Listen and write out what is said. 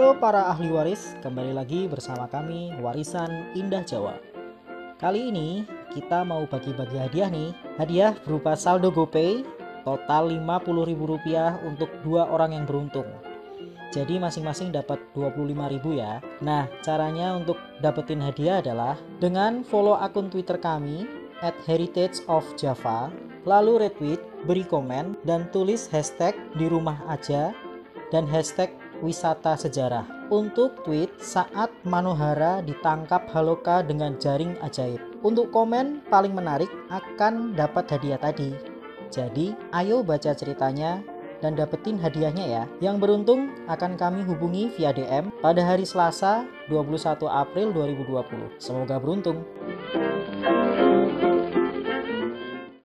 Halo para ahli waris, kembali lagi bersama kami Warisan Indah Jawa. Kali ini kita mau bagi-bagi hadiah nih. Hadiah berupa saldo GoPay total Rp50.000 untuk dua orang yang beruntung. Jadi masing-masing dapat Rp25.000 ya. Nah, caranya untuk dapetin hadiah adalah dengan follow akun Twitter kami at Heritage of Java, lalu retweet, beri komen, dan tulis hashtag di rumah aja dan hashtag wisata sejarah untuk tweet saat Manohara ditangkap Haloka dengan jaring ajaib. Untuk komen paling menarik akan dapat hadiah tadi. Jadi, ayo baca ceritanya dan dapetin hadiahnya ya. Yang beruntung akan kami hubungi via DM pada hari Selasa 21 April 2020. Semoga beruntung.